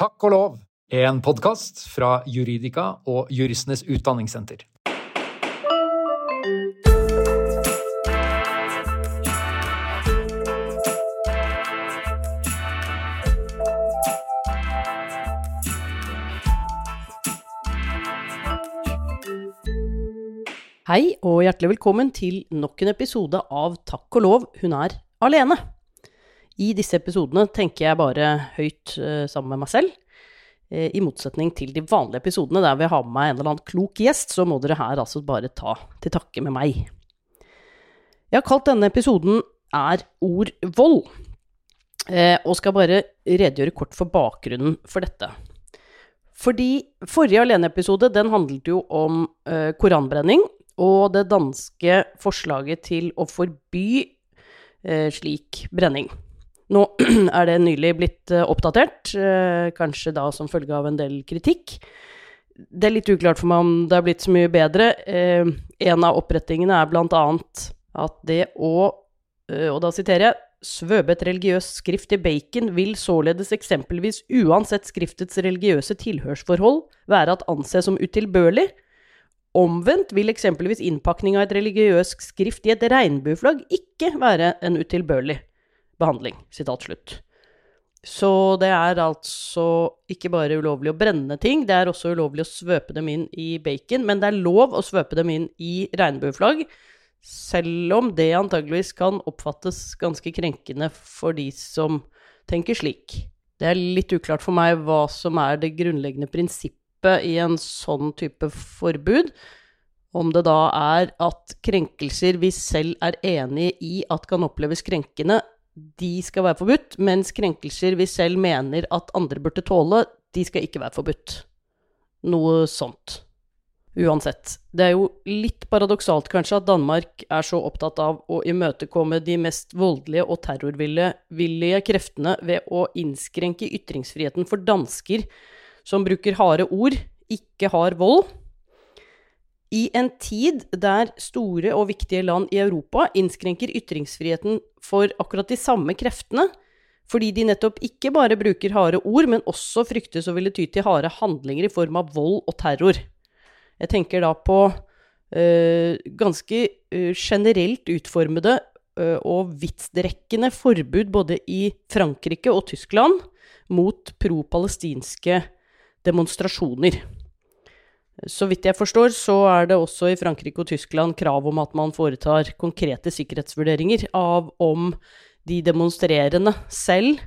Takk og lov, en podkast fra Juridika og Juristenes Utdanningssenter. Hei og hjertelig velkommen til nok en episode av Takk og lov, hun er alene. I disse episodene tenker jeg bare høyt uh, sammen med meg selv. Uh, I motsetning til de vanlige episodene der vi har med meg en eller annen klok gjest, så må dere her altså bare ta til takke med meg. Jeg har kalt denne episoden Er ord vold? Uh, og skal bare redegjøre kort for bakgrunnen for dette. Fordi forrige aleneepisode den handlet jo om koranbrenning, og det danske forslaget til å forby eh, slik brenning. Nå er det nylig blitt eh, oppdatert, eh, kanskje da som følge av en del kritikk. Det er litt uklart for meg om det er blitt så mye bedre. Eh, en av opprettingene er blant annet at det å, og da siterer jeg, svøpe et religiøst skrift i bacon vil således eksempelvis uansett skriftets religiøse tilhørsforhold være at anse som utilbørlig, Omvendt vil eksempelvis innpakning av et religiøst skrift i et regnbueflagg ikke være en utilbørlig behandling. Sitat slutt. Så det er altså ikke bare ulovlig å brenne ting, det er også ulovlig å svøpe dem inn i bacon. Men det er lov å svøpe dem inn i regnbueflagg, selv om det antageligvis kan oppfattes ganske krenkende for de som tenker slik. Det er litt uklart for meg hva som er det grunnleggende prinsippet i en sånn type forbud, om det da er at krenkelser vi selv er enig i at kan oppleves krenkende, de skal være forbudt, mens krenkelser vi selv mener at andre burde tåle, de skal ikke være forbudt. Noe sånt. Uansett. Det er jo litt paradoksalt kanskje at Danmark er så opptatt av å imøtekomme de mest voldelige og terrorvillige kreftene ved å innskrenke ytringsfriheten for dansker som bruker harde ord, ikke har vold. I en tid der store og viktige land i Europa innskrenker ytringsfriheten for akkurat de samme kreftene, fordi de nettopp ikke bare bruker harde ord, men også fryktes å ville ty til harde handlinger i form av vold og terror. Jeg tenker da på øh, ganske øh, generelt utformede øh, og vidtrekkende forbud både i Frankrike og Tyskland mot pro-palestinske demonstrasjoner. Så vidt jeg forstår, så er det også i Frankrike og Tyskland krav om at man foretar konkrete sikkerhetsvurderinger av om de demonstrerende selv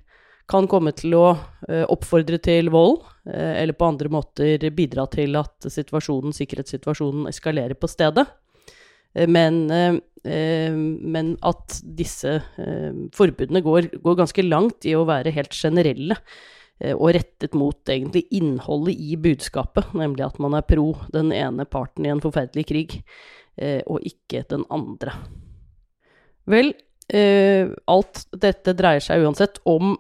kan komme til å uh, oppfordre til vold, uh, eller på andre måter bidra til at situasjonen, sikkerhetssituasjonen eskalerer på stedet. Uh, men, men, at disse forbudene går, går, ganske langt i å være helt generelle. Eh, og rettet mot egentlig innholdet i budskapet, nemlig at man er pro den ene parten i en forferdelig krig, eh, og ikke den andre. Vel, eh, alt dette dreier seg uansett om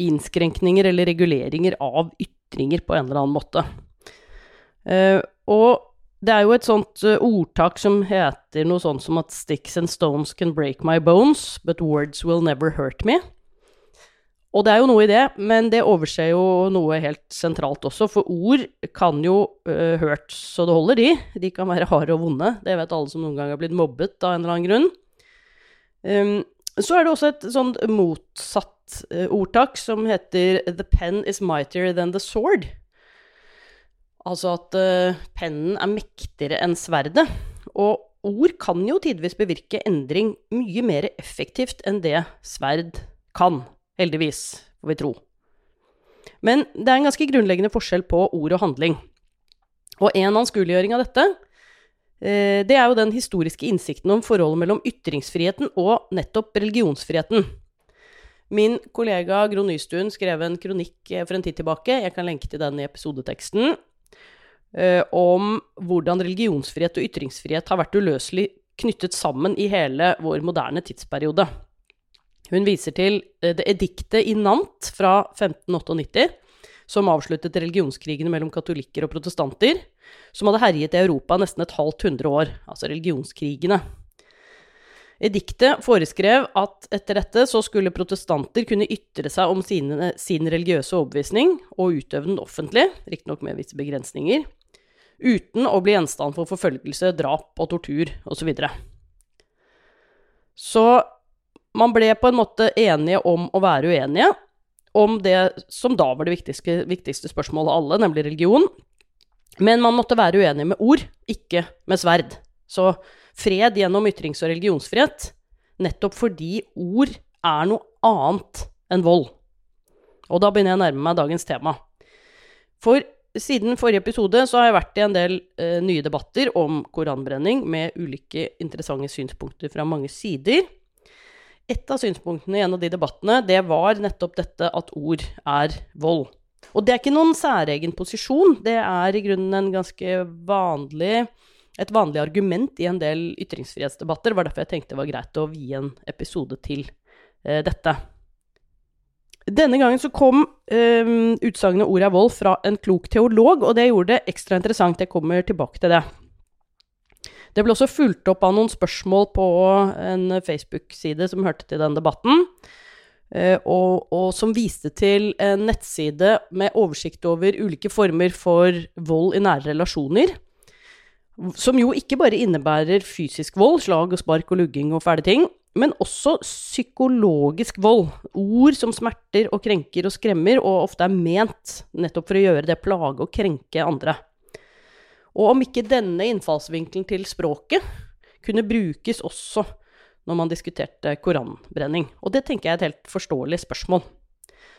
innskrenkninger eller reguleringer av ytringer på en eller annen måte. Og det er jo et sånt ordtak som heter noe sånt som at 'sticks and stones can break my bones, but words will never hurt me'. Og det er jo noe i det, men det overser jo noe helt sentralt også, for ord kan jo uh, hørt så det holder, de. De kan være harde og vonde. Det vet alle som noen gang har blitt mobbet av en eller annen grunn. Um, så er det også et sånt motsatt uh, ordtak som heter 'The pen is mightier than the sword'. Altså at uh, pennen er mektigere enn sverdet. Og ord kan jo tidvis bevirke endring mye mer effektivt enn det sverd kan. Heldigvis, får vi tro. Men det er en ganske grunnleggende forskjell på ord og handling. Og en anskueliggjøring av dette, eh, det er jo den historiske innsikten om forholdet mellom ytringsfriheten og nettopp religionsfriheten. Min kollega Gro Nystuen skrev en kronikk eh, for en tid tilbake, jeg kan lenke til den i episodeteksten, eh, om hvordan religionsfrihet og ytringsfrihet har vært uløselig knyttet sammen i hele vår moderne tidsperiode. Hun viser til eh, det ediktet i Nant fra 1598, som avsluttet religionskrigene mellom katolikker og protestanter, som hadde herjet i Europa nesten et halvt hundre år, altså religionskrigene. Ediktet foreskrev at etter dette så skulle protestanter kunne ytre seg om sine, sin religiøse overbevisning og utøve den offentlig, riktignok med visse begrensninger, uten å bli gjenstand for forfølgelse, drap og tortur osv. Så, videre. så man ble på en måte enige om å være uenige om det som da var det viktigste, viktigste spørsmålet av alle, nemlig religion. Men man måtte være uenige med ord, ikke med sverd. Så fred gjennom ytrings- og religionsfrihet, nettopp fordi ord er noe annet enn vold. Og da begynner jeg å nærme meg dagens tema. For siden forrige episode så har jeg vært i en del eh, nye debatter om koranbrenning med ulike interessante synspunkter fra mange sider. Et av synspunktene i en av de debattene, det var nettopp dette at ord er vold. Og det er ikke noen særegen posisjon, det er i grunnen en ganske vanlig et vanlig argument i en del ytringsfrihetsdebatter. Var derfor jeg tenkte det var greit å vie en episode til eh, dette. Denne gangen så kom eh, utsagnet 'ord er vold' fra en klok teolog, og det gjorde det ekstra interessant. Jeg kommer tilbake til det. Det ble også fulgt opp av noen spørsmål på en Facebook-side som hørte til den debatten. Eh, og, og, som viste til en nettside med oversikt over ulike former for vold i nære relasjoner. Som jo ikke bare innebærer fysisk vold, slag og spark og lugging og fæle ting, men også psykologisk vold. Ord som smerter og krenker og skremmer, og ofte er ment nettopp for å gjøre det plage og krenke andre. Og om ikke denne innfallsvinkelen til språket kunne brukes også når man diskuterte koranbrenning. Og det tenker jeg er et helt forståelig spørsmål.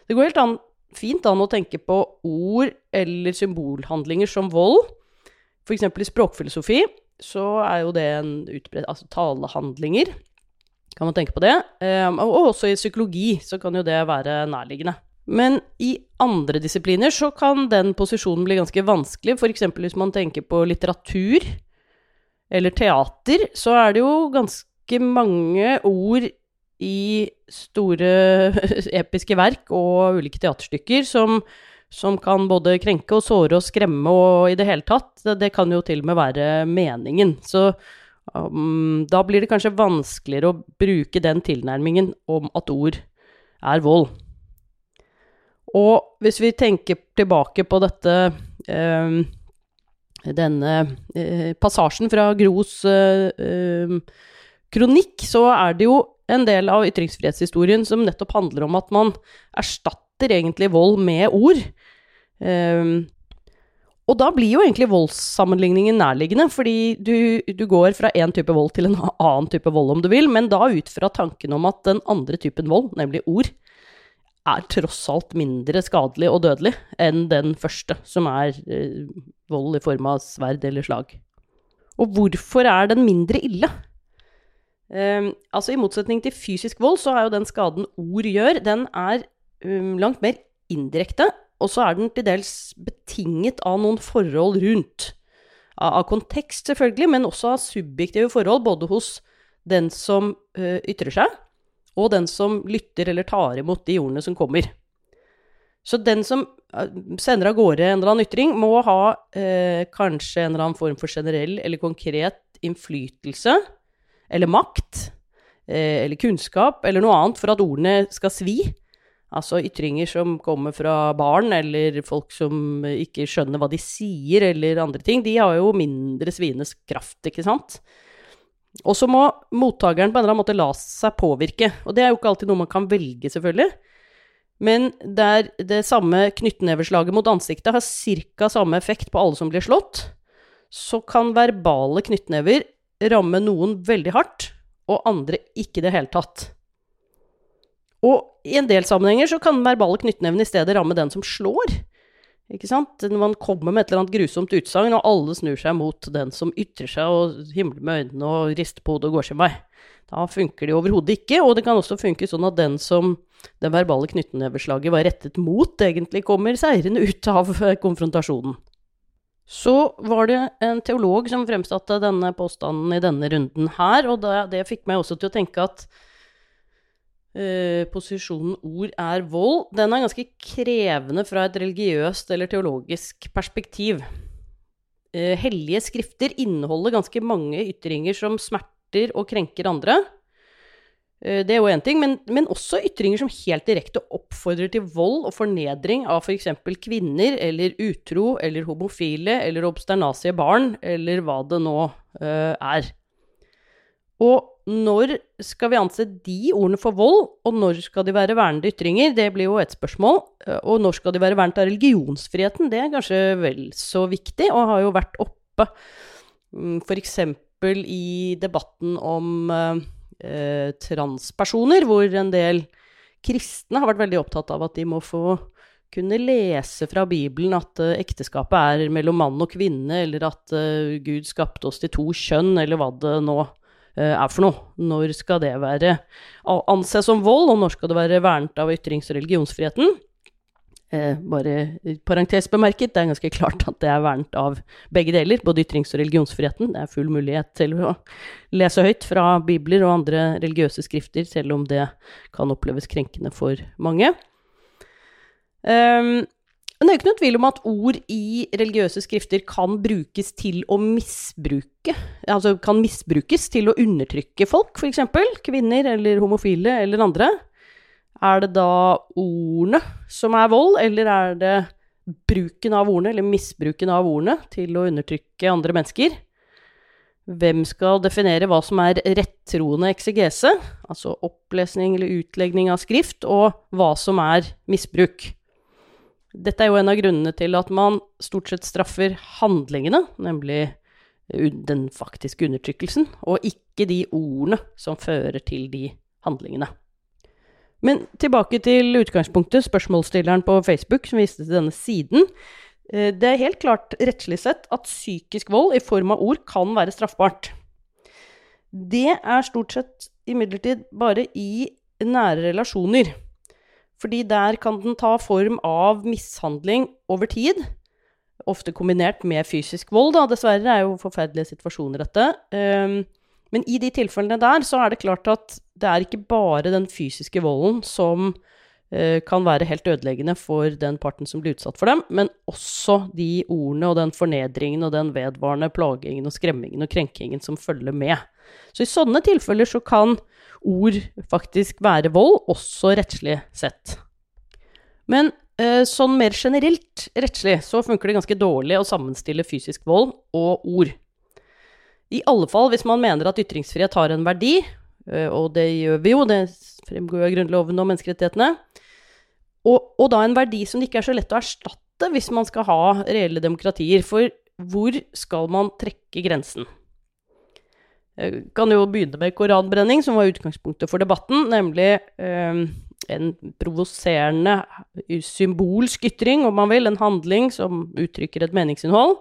Det går helt an, fint an å tenke på ord eller symbolhandlinger som vold F.eks. i språkfilosofi så er jo det en utbredt Altså talehandlinger, kan man tenke på det. Um, og også i psykologi så kan jo det være nærliggende. Men i andre disipliner så kan den posisjonen bli ganske vanskelig. F.eks. hvis man tenker på litteratur eller teater, så er det jo ganske mange ord i store episke verk og ulike teaterstykker som som kan både krenke og såre og skremme og i det hele tatt. Det, kan jo til og med være meningen. Så um, da blir det kanskje vanskeligere å bruke den tilnærmingen om at ord er vold. Og hvis vi tenker tilbake på dette eh, denne eh, passasjen fra Gros eh, um, kronikk, så er det jo en del av ytringsfrihetshistorien som nettopp handler om at man erstatter egentlig vold med ord. Um, og da blir jo egentlig voldssammenligningen nærliggende, fordi du, du går fra én type vold til en annen type vold, om du vil, men da ut fra tanken om at den andre typen vold, nemlig ord, er tross alt mindre skadelig og dødelig enn den første, som er eh, vold i form av sverd eller slag. Og hvorfor er den mindre ille? Um, altså I motsetning til fysisk vold, så er jo den skaden ord gjør, den er um, langt mer indirekte, og så er den til dels betinget av noen forhold rundt. Av, av kontekst, selvfølgelig, men også av subjektive forhold, både hos den som uh, ytrer seg, og den som lytter eller tar imot de ordene som kommer. Så den som uh, sender av gårde en eller annen ytring, må ha eh, kanskje en eller annen form for generell eller konkret innflytelse eller makt eller kunnskap eller noe annet for at ordene skal svi. Altså ytringer som kommer fra barn, eller folk som ikke skjønner hva de sier, eller andre ting, de har jo mindre svines kraft, ikke sant? Og så må mottakeren på en eller annen måte la seg påvirke. Og det er jo ikke alltid noe man kan velge, selvfølgelig. Men der det samme knyttneveslaget mot ansiktet har ca. samme effekt på alle som blir slått, så kan verbale knyttnever ramme noen veldig hardt, og andre ikke i det hele tatt. Og i en del sammenhenger så kan verbale knyttneven i stedet ramme den som slår. Ikke sant? Når man kommer med et eller annet grusomt utsagn, og alle snur seg mot den som ytrer seg og himler med øynene og rister på hodet og går sin vei. Da funker det overhodet ikke, og det kan også funke sånn at den som det verbale knyttneveslaget var rettet mot, egentlig kommer seirende ut av konfrontasjonen. Så var det en teolog som fremsatte denne påstanden i denne runden her, og det fikk meg også til å tenke at Eh, posisjonen ord er vold, den er ganske krevende fra et religiøst eller teologisk perspektiv. Uh, hellige skrifter inneholder ganske mange ytringer som smerter og krenker andre. Eh, Det er jo én ting, men, men også ytringer som helt direkte oppfordrer til vold og fornedring av f.eks. kvinner, eller utro, eller homofile, eller obsternasige barn, eller hva det nå uh, er. Og når skal vi anse de ordene for vold, og når skal de være vernede ytringer? Det blir jo et spørsmål. Og når skal de være vernet av religionsfriheten? Det er kanskje vel så viktig, og har jo vært oppe f.eks. i debatten om eh, transpersoner, hvor en del kristne har vært veldig opptatt av at de må få kunne lese fra Bibelen at uh, ekteskapet er mellom mann og kvinne, eller at uh, Gud skapte oss til to kjønn, eller hva det nå eh, er for noe. Når skal det være anses som vold, og når skal det være vernet av ytrings- og religionsfriheten? Eh, bare parentes bemerket, det er ganske klart at det er vernet av begge deler, både ytrings- og religionsfriheten. Det er full mulighet til å lese høyt fra bibler og andre religiøse skrifter, selv om det kan oppleves krenkende for mange. Um, er jo ikke noen tvil om at ord i religiøse skrifter kan brukes til å misbruke, altså kan misbrukes til å undertrykke folk, f.eks. kvinner eller homofile eller andre. Er det da ordene som er vold, eller er det bruken av ordene, eller misbruken av ordene, til å undertrykke andre mennesker? Hvem skal definere hva som er rettroende eksegese, altså opplesning eller utlegning av skrift, og hva som er misbruk? Dette er jo en av grunnene til at man stort sett straffer handlingene, nemlig den faktiske undertrykkelsen, og ikke de ordene som fører til de handlingene. Men tilbake til utgangspunktet, spørsmålsstilleren på Facebook som viste til denne siden. Eh, Det er helt klart rettslig sett at psykisk vold i form av ord kan være straffbart. Det er stort sett imidlertid bare i nære relasjoner. Fordi der kan den ta form av mishandling over tid, ofte kombinert med fysisk vold, da. Dessverre er jo forferdelige situasjoner, dette. Um, men i de tilfellene der, så er det klart at det er ikke bare den fysiske volden som eh, kan være helt ødeleggende for den parten som blir utsatt for dem, men også de ordene og den fornedringen og den vedvarende plagingen og skremmingen og krenkingen som følger med. Så i sånne tilfeller så kan ord faktisk være vold, også rettslig sett. Men eh, sånn mer generelt rettslig så funker det ganske dårlig å sammenstille fysisk vold og ord. I alle fall hvis man mener at ytringsfrihet har en verdi, eh, og det gjør vi jo, det fremgår jo av Grunnloven og menneskerettighetene, og, og da en verdi som det ikke er så lett å erstatte hvis man skal ha reelle demokratier. For hvor skal man trekke grensen? Jeg kan jo begynne med koranbrenning, som var utgangspunktet for debatten, nemlig eh, en provoserende symbolsk ytring, om man vil, en handling som uttrykker et meningsinnhold,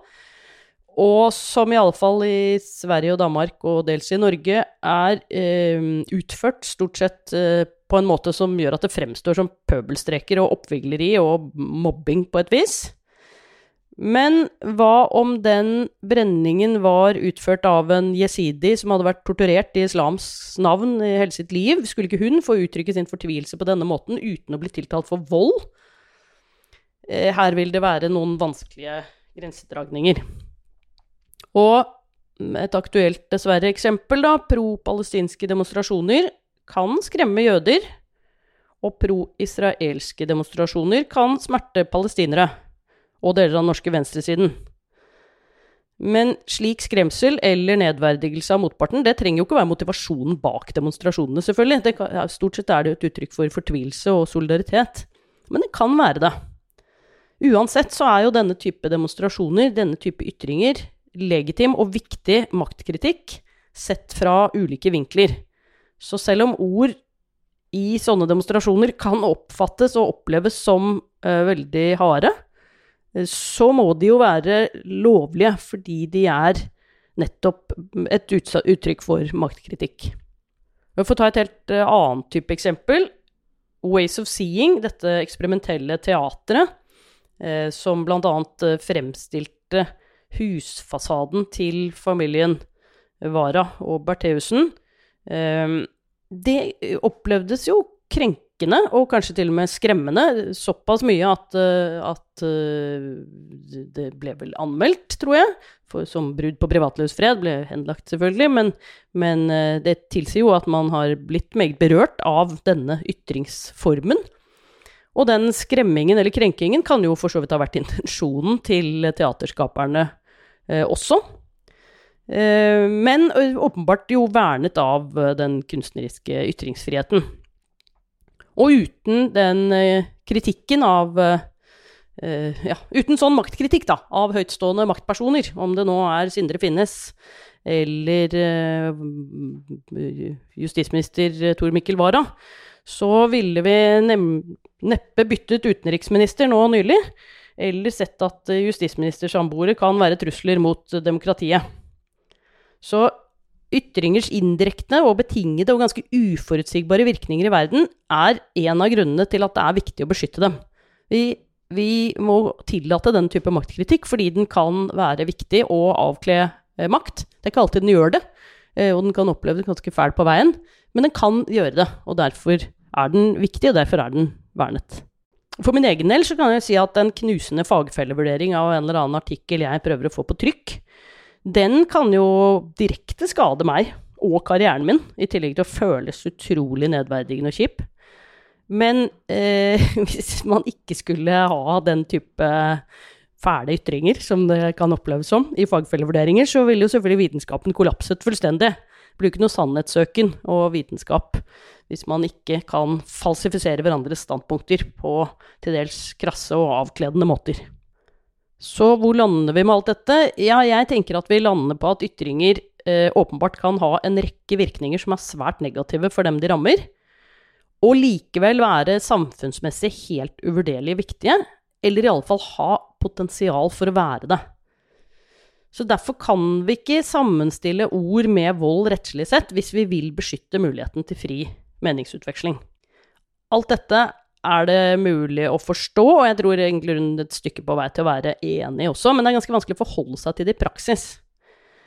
og som iallfall i Sverige og Danmark og dels i Norge er eh, utført stort sett eh, på en måte som gjør at det fremstår som pøbelstreker og oppvigleri og mobbing på et vis. Men hva om den brenningen var utført av en jesidi som hadde vært torturert i islams navn i hele sitt liv? Skulle ikke hun få uttrykke sin fortvilelse på denne måten uten å bli tiltalt for vold? Eh, her vil det være noen vanskelige grensedragninger. Og et aktuelt, dessverre, eksempel, da, pro-palestinske demonstrasjoner kan skremme jøder, og pro-israelske demonstrasjoner kan smerte palestinere og deler av den norske venstresiden. Men slik skremsel eller nedverdigelse av motparten, det trenger jo ikke være motivasjonen bak demonstrasjonene, selvfølgelig. Kan, ja, stort sett er det jo et uttrykk for fortvilelse og solidaritet. Men det kan være det. Uansett så er jo denne type demonstrasjoner, denne type ytringer, legitim og viktig maktkritikk sett fra ulike vinkler. Så selv om ord i sånne demonstrasjoner kan oppfattes og oppleves som uh, veldig harde, så må de jo være lovlige fordi de er nettopp et uttrykk for maktkritikk. For å ta et helt uh, annet type eksempel. Ways of Seeing, dette eksperimentelle teatret, uh, som annet uh, fremstilte husfasaden til familien Wara og Bertheussen, det opplevdes jo krenkende krenkende og kanskje til og med skremmende. Såpass mye at, eh, at eh, det ble vel anmeldt, tror jeg, for, som brudd på privatlivsfred. Ble henlagt, selvfølgelig, men, men eh, det tilsier jo at man har blitt meget berørt av denne ytringsformen. Og den skremmingen eller krenkingen kan jo for så vidt ha vært intensjonen til teaterskaperne eh, også. Men åpenbart jo vernet av den kunstneriske ytringsfriheten. Og uten den eh, kritikken av uh, ja, uten sånn maktkritikk da, av høytstående maktpersoner, om det nå er Sindre Finnes eller uh, justisminister Tor Mikkel Wara, så ville vi neppe byttet utenriksminister nå nylig, eller sett at justisministersamboere kan være trusler mot demokratiet. Så ytringers indirekte og betingede og ganske uforutsigbare virkninger i verden er en av grunnene til at det er viktig å beskytte dem. Vi, vi må tillate den type maktkritikk fordi den kan være viktig å avkle eh, makt. Det er ikke alltid den gjør det, eh, og den kan oppleve det ganske fælt på veien, men den kan gjøre det, og derfor er den viktig, og derfor er den vernet. For min egen del så kan jeg si at en knusende fagfellevurdering av en eller annen artikkel jeg prøver å få på trykk, den kan jo direkte skade meg og karrieren min, i tillegg til å føles utrolig nedverdigende og kjip. Men eh, hvis man ikke skulle ha den type fæle ytringer som det kan oppleves som i fagfellevurderinger, så ville jo selvfølgelig vitenskapen kollapset fullstendig. Det blir ikke noe sannhetssøken og vitenskap hvis man ikke kan falsifisere hverandres standpunkter på til dels krasse og avkledende måter. Så hvor lander vi med alt dette? Ja, jeg tenker at vi lander på at ytringer eh, åpenbart kan ha en rekke virkninger som er svært negative for dem de rammer, og likevel være samfunnsmessig helt uvurderlig viktige, eller iallfall ha potensial for å være det. Så derfor kan vi ikke sammenstille ord med vold rettslig sett, hvis vi vil beskytte muligheten til fri meningsutveksling. Alt dette er det mulig å forstå, og jeg tror egentlig rundt et stykke på vei til å være enig også, men det er ganske vanskelig å forholde seg til det i praksis.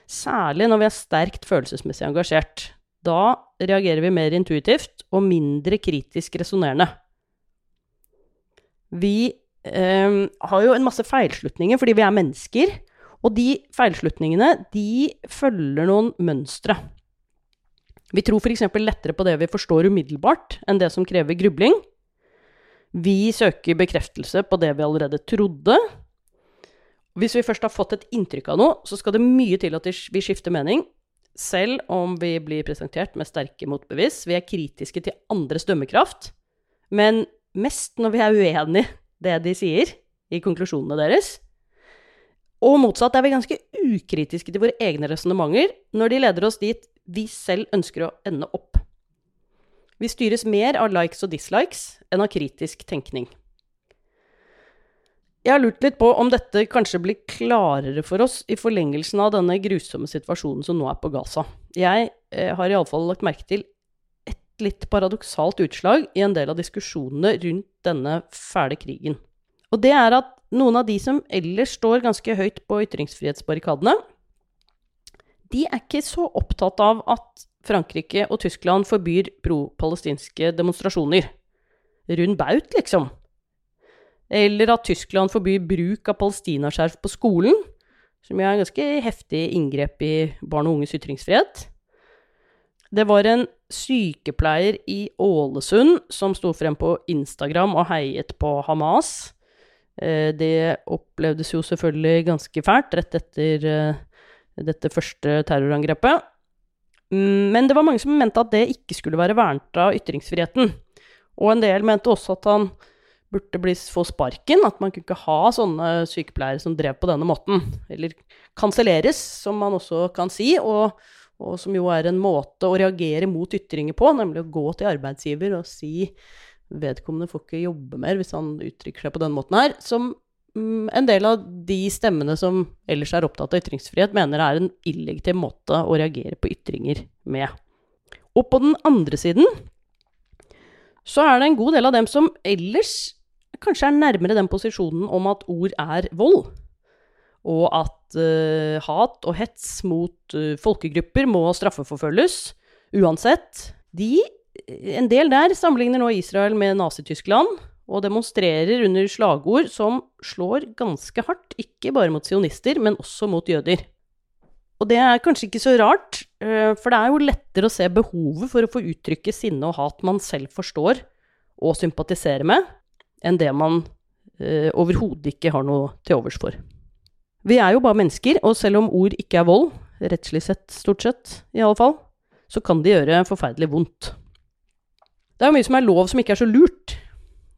Særlig når vi er sterkt følelsesmessig engasjert. Da reagerer vi mer intuitivt og mindre kritisk resonnerende. Vi eh, har jo en masse feilslutninger fordi vi er mennesker, og de feilslutningene, de følger noen mønstre. Vi tror f.eks. lettere på det vi forstår umiddelbart, enn det som krever grubling. Vi søker bekreftelse på det vi allerede trodde. Hvis vi først har fått et inntrykk av noe, så skal det mye til at vi skifter mening, selv om vi blir presentert med sterke motbevis. Vi er kritiske til andres dømmekraft, men mest når vi er uenig det de sier, i konklusjonene deres. Og motsatt er vi ganske ukritiske til våre egne resonnementer når de leder oss dit vi selv ønsker å ende opp. Vi styres mer av likes og dislikes enn av kritisk tenkning. Jeg har lurt litt på om dette kanskje blir klarere for oss i forlengelsen av denne grusomme situasjonen som nå er på Gaza. Jeg eh, har iallfall lagt merke til et litt paradoksalt utslag i en del av diskusjonene rundt denne fæle krigen. Og det er at noen av de som ellers står ganske høyt på ytringsfrihetsbarrikadene, de er ikke så opptatt av at Frankrike og Tyskland forbyr pro-palestinske demonstrasjoner. Rund baut, liksom. Eller at Tyskland forbyr bruk av palestinaskjerf på skolen, som er en ganske heftig inngrep i barn og unges ytringsfrihet. Det var en sykepleier i Ålesund som sto frem på Instagram og heiet på Hamas. Eh, det opplevdes jo selvfølgelig ganske fælt rett etter eh, dette første terrorangrepet. Mm, men det var mange som mente at det ikke skulle være vernet av ytringsfriheten. Og en del mente også at han burde bli, få sparken, at man kunne ikke ha sånne sykepleiere som drev på denne måten. Eller kanselleres, som man også kan si, og, og, som jo er en måte å reagere mot ytringer på, nemlig å gå til arbeidsgiver og si vedkommende får ikke jobbe mer hvis han uttrykker seg på denne måten her. Som en del av de stemmene som ellers er opptatt av ytringsfrihet, mener det er en illegitim måte å reagere på ytringer med. Og på den andre siden så er det en god del av dem som ellers kanskje er nærmere den posisjonen om at ord er vold, og at uh, hat og hets mot uh, folkegrupper må straffeforfølges uansett. De en del der sammenligner nå Israel med Nazi-Tyskland, og demonstrerer under slagord som slår ganske hardt, ikke bare mot sionister, men også mot jøder. Og det er kanskje ikke så rart, eh, for det er jo lettere å se behovet for å få uttrykke sinne og hat man selv forstår og sympatiserer med, enn det man eh, overhodet ikke har noe til overs for. Vi er jo bare mennesker, og selv om ord ikke er vold, rettslig sett stort sett i alle fall, så kan de gjøre forferdelig vondt. Det er jo mye som er lov som ikke er så lurt.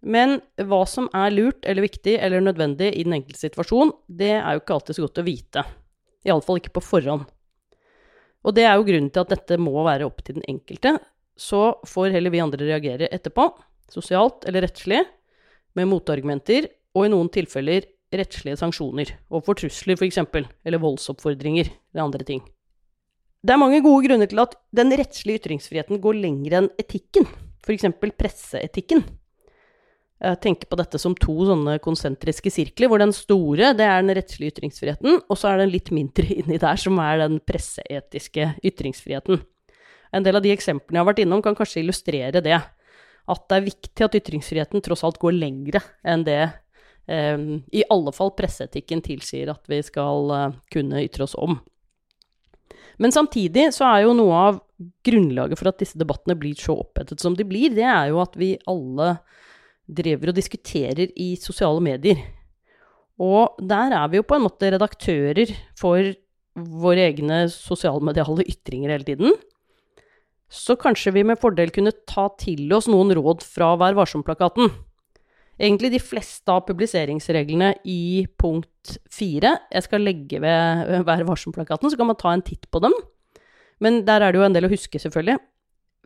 Men hva som er lurt eller viktig eller nødvendig i den enkelte situasjon, det er jo ikke alltid så godt å vite. Iallfall ikke på forhånd. Og det er jo grunnen til at dette må være opp til den enkelte. Så får heller vi andre reagere etterpå, sosialt eller rettslig, med motargumenter, og i noen tilfeller rettslige sanksjoner overfor trusler, f.eks., eller voldsoppfordringer eller andre ting. Det er mange gode grunner til at den rettslige ytringsfriheten går lenger enn etikken, f.eks. presseetikken. Jeg tenker på dette som to sånne konsentriske sirkler, hvor den store det er den rettslige ytringsfriheten, og så er den litt mindre inni der som er den presseetiske ytringsfriheten. En del av de eksemplene jeg har vært innom, kan kanskje illustrere det. At det er viktig at ytringsfriheten tross alt går lengre enn det eh, i alle fall presseetikken tilsier at vi skal eh, kunne ytre oss om. Men samtidig så er jo noe av grunnlaget for at disse debattene blir så opphetet som de blir, det er jo at vi alle driver og diskuterer i sosiale medier. Og der er vi jo på en måte redaktører for våre egne sosialmediale ytringer hele tiden. Så kanskje vi med fordel kunne ta til oss noen råd fra Vær varsom-plakaten. Egentlig de fleste av publiseringsreglene i punkt fire. Jeg skal legge ved Vær varsom-plakaten, så kan man ta en titt på dem. Men der er det jo en del å huske, selvfølgelig.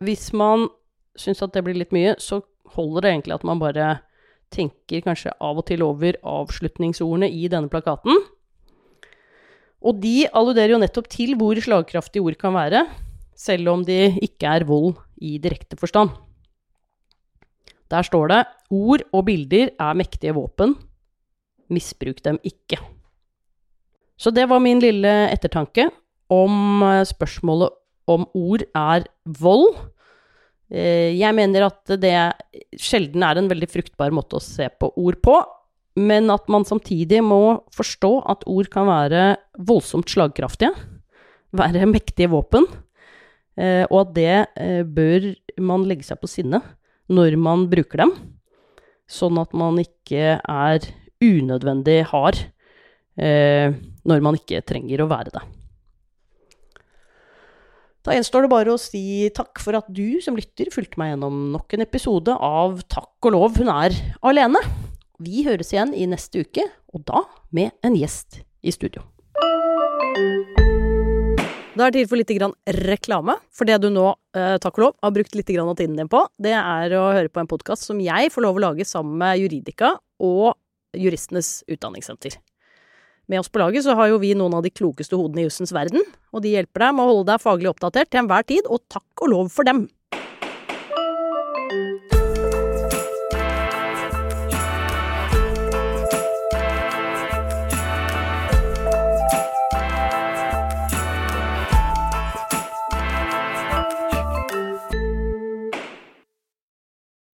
Hvis man syns at det blir litt mye, så holder det egentlig at man bare tenker kanskje av og til over avslutningsordene i denne plakaten. Og de alluderer jo nettopp til hvor slagkraftige ord kan være, selv om de ikke er vold i direkte forstand. Der står det ord og bilder er mektige våpen. Misbruk dem ikke. Så det var min lille ettertanke om eh, spørsmålet om ord er vold. Eh, jeg mener at det sjelden er en veldig fruktbar måte å se på ord på, men at man samtidig må forstå at ord kan være voldsomt slagkraftige, være mektige våpen, eh, og at det bør man legge seg på sinne når man bruker dem, sånn at man ikke er unødvendig hard når man ikke trenger å være det. Da gjenstår det bare å si takk for at du som lytter fulgte meg gjennom nok en episode av Takk og lov, hun er alene. Vi høres igjen i neste uke, og da med en gjest i studio. Da er det tid for litt reklame. For det du nå, eh, takk og lov, har brukt litt av tiden din på, det er å høre på en podkast som jeg får lov å lage sammen med Juridika og Juristenes Utdanningssenter. Med oss på laget så har jo vi noen av de klokeste hodene i jussens verden, og de hjelper deg med å holde deg faglig oppdatert til enhver tid, og takk og lov for dem!